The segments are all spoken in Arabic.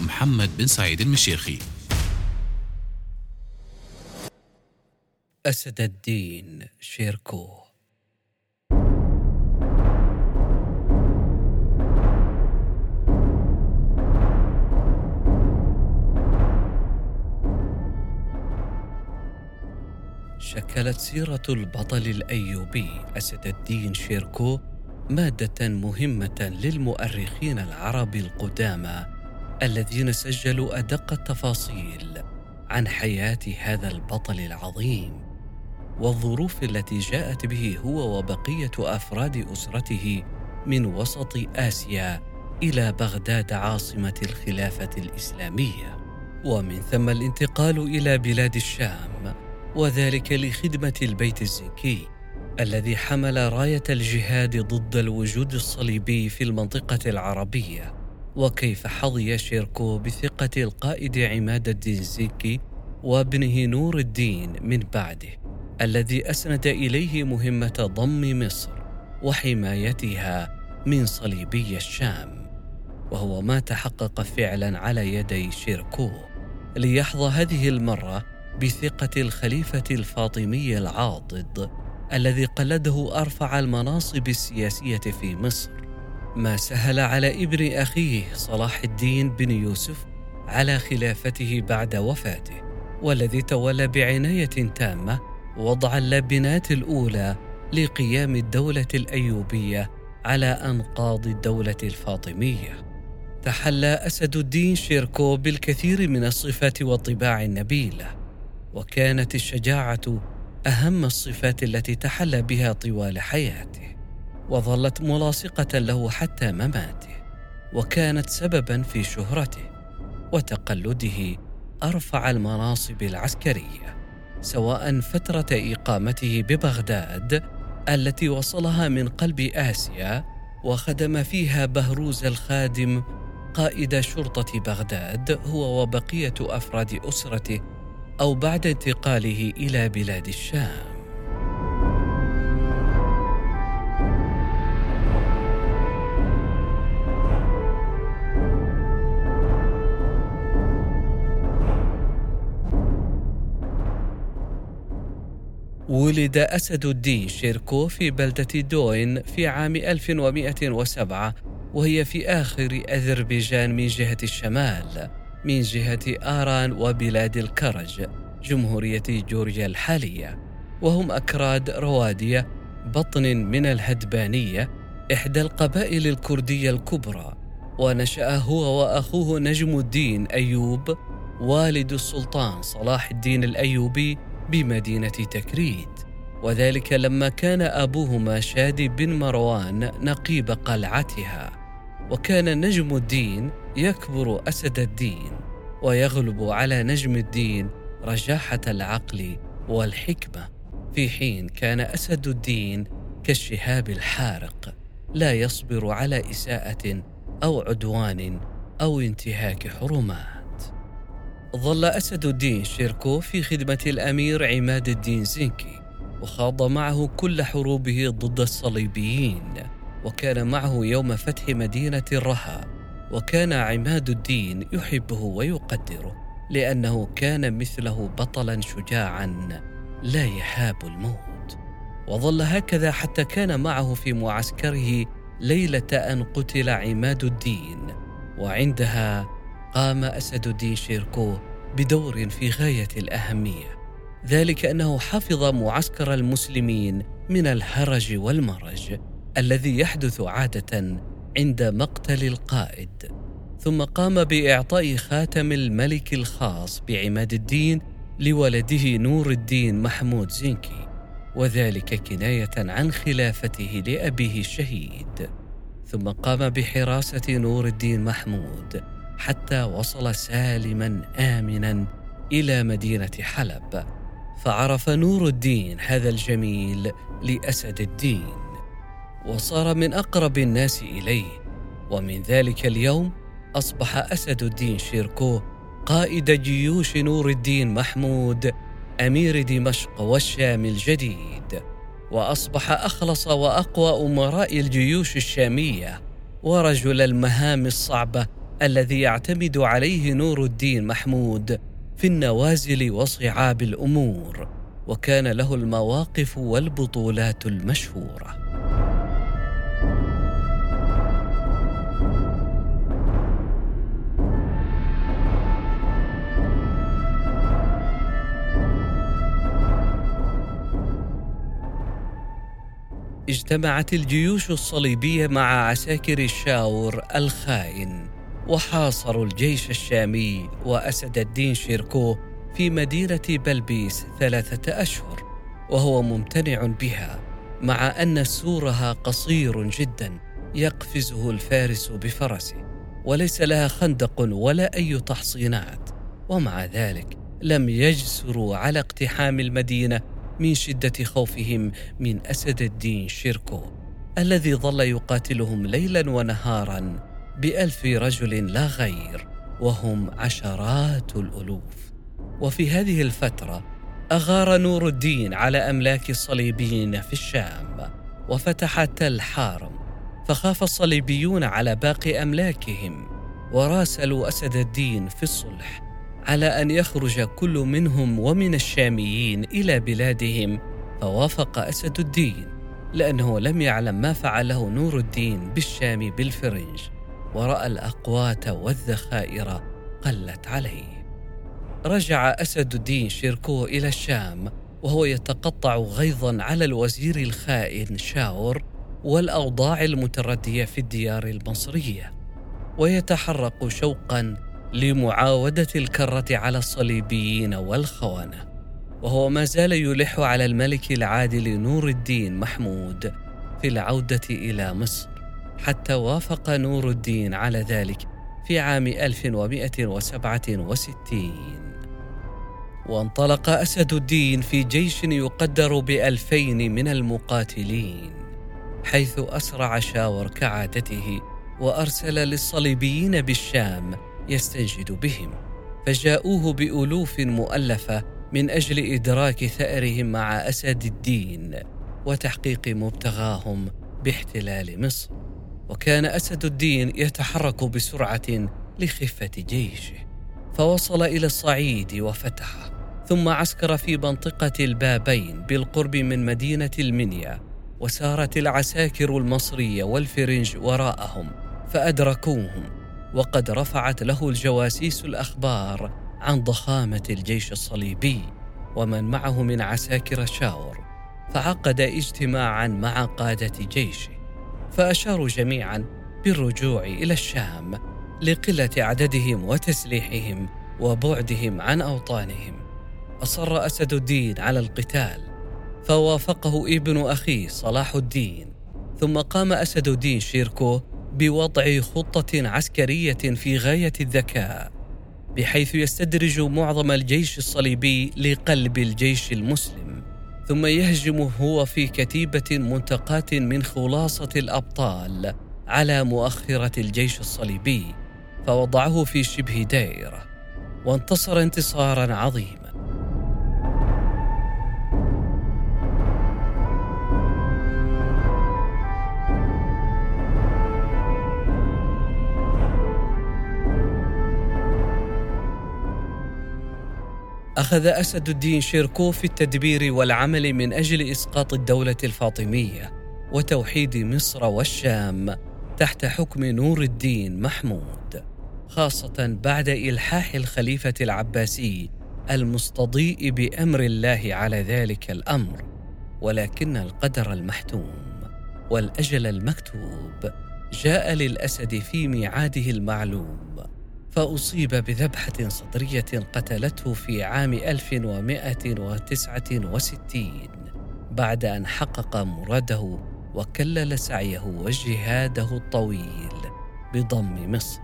محمد بن سعيد المشيخي. أسد الدين شيركو. شكلت سيرة البطل الأيوبي أسد الدين شيركو مادة مهمة للمؤرخين العرب القدامى الذين سجلوا أدق التفاصيل عن حياة هذا البطل العظيم والظروف التي جاءت به هو وبقية أفراد أسرته من وسط آسيا إلى بغداد عاصمة الخلافة الإسلامية. ومن ثم الانتقال إلى بلاد الشام وذلك لخدمة البيت الزكي الذي حمل راية الجهاد ضد الوجود الصليبي في المنطقة العربية. وكيف حظي شيركو بثقة القائد عماد الدين زيكي وابنه نور الدين من بعده الذي أسند إليه مهمة ضم مصر وحمايتها من صليبي الشام. وهو ما تحقق فعلا على يدي شيركو ليحظى هذه المرة بثقة الخليفة الفاطمي العاضد الذي قلده أرفع المناصب السياسية في مصر. ما سهل على ابن أخيه صلاح الدين بن يوسف على خلافته بعد وفاته والذي تولى بعناية تامة وضع اللبنات الأولى لقيام الدولة الأيوبية على أنقاض الدولة الفاطمية. تحلى أسد الدين شيركو بالكثير من الصفات والطباع النبيلة وكانت الشجاعة أهم الصفات التي تحلى بها طوال حياته. وظلت ملاصقة له حتى مماته وكانت سببا في شهرته وتقلده أرفع المناصب العسكرية سواء فترة إقامته ببغداد التي وصلها من قلب آسيا وخدم فيها بهروز الخادم قائد شرطة بغداد هو وبقية أفراد أسرته أو بعد انتقاله إلى بلاد الشام. ولد أسد الدين شيركوه في بلدة دوين في عام 1107 وهي في آخر أذربيجان من جهة الشمال من جهة آران وبلاد الكرج جمهورية جورجيا الحالية. وهم أكراد روادية بطن من الهدبانية إحدى القبائل الكردية الكبرى. ونشأ هو وأخوه نجم الدين أيوب والد السلطان صلاح الدين الأيوبي بمدينة تكريت وذلك لما كان أبوهما شادي بن مروان نقيب قلعتها وكان نجم الدين يكبر أسد الدين ويغلب على نجم الدين رجاحة العقل والحكمة في حين كان أسد الدين كالشهاب الحارق لا يصبر على إساءة أو عدوان أو انتهاك حرمات. ظل أسد الدين شيركو في خدمة الأمير عماد الدين زنكي وخاض معه كل حروبه ضد الصليبيين وكان معه يوم فتح مدينة الرها وكان عماد الدين يحبه ويقدره لأنه كان مثله بطلا شجاعا لا يهاب الموت. وظل هكذا حتى كان معه في معسكره ليلة أن قتل عماد الدين وعندها قام أسد الدين شيركو بدور في غاية الأهمية. ذلك أنه حفظ معسكر المسلمين من الهرج والمرج الذي يحدث عادة عند مقتل القائد. ثم قام بإعطاء خاتم الملك الخاص بعماد الدين لولده نور الدين محمود زنكي وذلك كناية عن خلافته لأبيه الشهيد. ثم قام بحراسة نور الدين محمود حتى وصل سالما آمنا إلى مدينة حلب فعرف نور الدين هذا الجميل لأسد الدين وصار من أقرب الناس إليه ومن ذلك اليوم أصبح أسد الدين شيركو قائد جيوش نور الدين محمود أمير دمشق والشام الجديد وأصبح أخلص وأقوى أمراء الجيوش الشامية ورجل المهام الصعبة الذي يعتمد عليه نور الدين محمود في النوازل وصعاب الأمور وكان له المواقف والبطولات المشهورة. اجتمعت الجيوش الصليبية مع عساكر الشاور الخائن وحاصروا الجيش الشامي وأسد الدين شيركو في مدينة بلبيس ثلاثة أشهر وهو ممتنع بها مع أن سورها قصير جدا يقفزه الفارس بفرسه وليس لها خندق ولا أي تحصينات ومع ذلك لم يجسروا على اقتحام المدينة من شدة خوفهم من أسد الدين شيركو الذي ظل يقاتلهم ليلا ونهارا بألف رجل لا غير وهم عشرات الألوف. وفي هذه الفترة أغار نور الدين على أملاك الصليبيين في الشام وفتح تل حارم. فخاف الصليبيون على باقي أملاكهم وراسلوا أسد الدين في الصلح على أن يخرج كل منهم ومن الشاميين إلى بلادهم. فوافق أسد الدين لأنه لم يعلم ما فعله نور الدين بالشام بالفرنج. ورأى الأقوات والذخائر قلت عليه. رجع أسد الدين شيركوه إلى الشام وهو يتقطع غيظا على الوزير الخائن شاور والأوضاع المتردية في الديار المصرية. ويتحرق شوقا لمعاودة الكرة على الصليبيين والخونة وهو ما زال يلح على الملك العادل نور الدين محمود في العودة إلى مصر. حتى وافق نور الدين على ذلك في عام 1167 وانطلق أسد الدين في جيش يقدر بألفين من المقاتلين حيث أسرع شاور كعادته وأرسل للصليبيين بالشام يستنجد بهم. فجاءوه بألوف مؤلفة من أجل إدراك ثأرهم مع أسد الدين وتحقيق مبتغاهم باحتلال مصر. وكان أسد الدين يتحرك بسرعة لخفة جيشه. فوصل إلى الصعيد وفتحه ثم عسكر في منطقة البابين بالقرب من مدينة المنيا وسارت العساكر المصرية والفرنج وراءهم فأدركوهم وقد رفعت له الجواسيس الأخبار عن ضخامة الجيش الصليبي ومن معه من عساكر شاور فعقد اجتماعا مع قادة جيشه. فأشاروا جميعا بالرجوع إلى الشام لقلة عددهم وتسليحهم وبعدهم عن أوطانهم. أصر أسد الدين على القتال فوافقه ابن اخيه صلاح الدين ثم قام أسد الدين شيركو بوضع خطة عسكرية في غاية الذكاء بحيث يستدرج معظم الجيش الصليبي لقلب الجيش المسلم. ثم يهجم هو في كتيبة منتقاة من خلاصة الأبطال على مؤخرة الجيش الصليبي فوضعه في شبه دائرة وانتصر انتصارا عظيما. أخذ أسد الدين شيركو في التدبير والعمل من أجل إسقاط الدولة الفاطمية وتوحيد مصر والشام تحت حكم نور الدين محمود خاصة بعد إلحاح الخليفة العباسي المستضيء بأمر الله على ذلك الأمر ولكن القدر المحتوم والأجل المكتوب جاء للأسد في ميعاده المعلوم. فأصيب بذبحة صدرية قتلته في عام 1169 بعد أن حقق مراده وكلل سعيه وجهاده الطويل بضم مصر.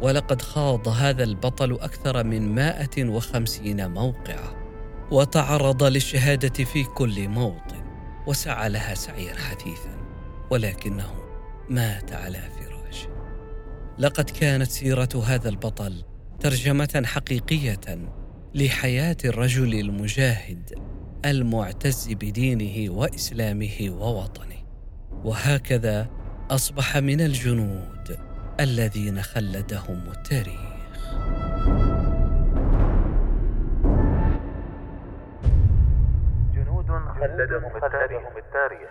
ولقد خاض هذا البطل أكثر من 150 موقعة وتعرض للشهادة في كل موطن وسعى لها سعيا حثيثا ولكنه مات على فراشه لقد كانت سيرة هذا البطل ترجمة حقيقية لحياة الرجل المجاهد المعتز بدينه وإسلامه ووطنه. وهكذا أصبح من الجنود الذين خلدهم التاريخ. جنود خلدهم التاريخ.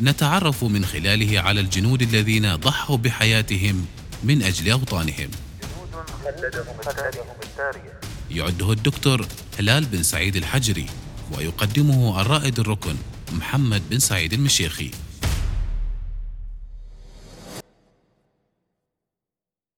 نتعرف من خلاله على الجنود الذين ضحوا بحياتهم من خلدهم التاريخ يعده الدكتور هلال بن سعيد الحجري ويقدمه الرائد الركن محمد بن سعيد المشيخي.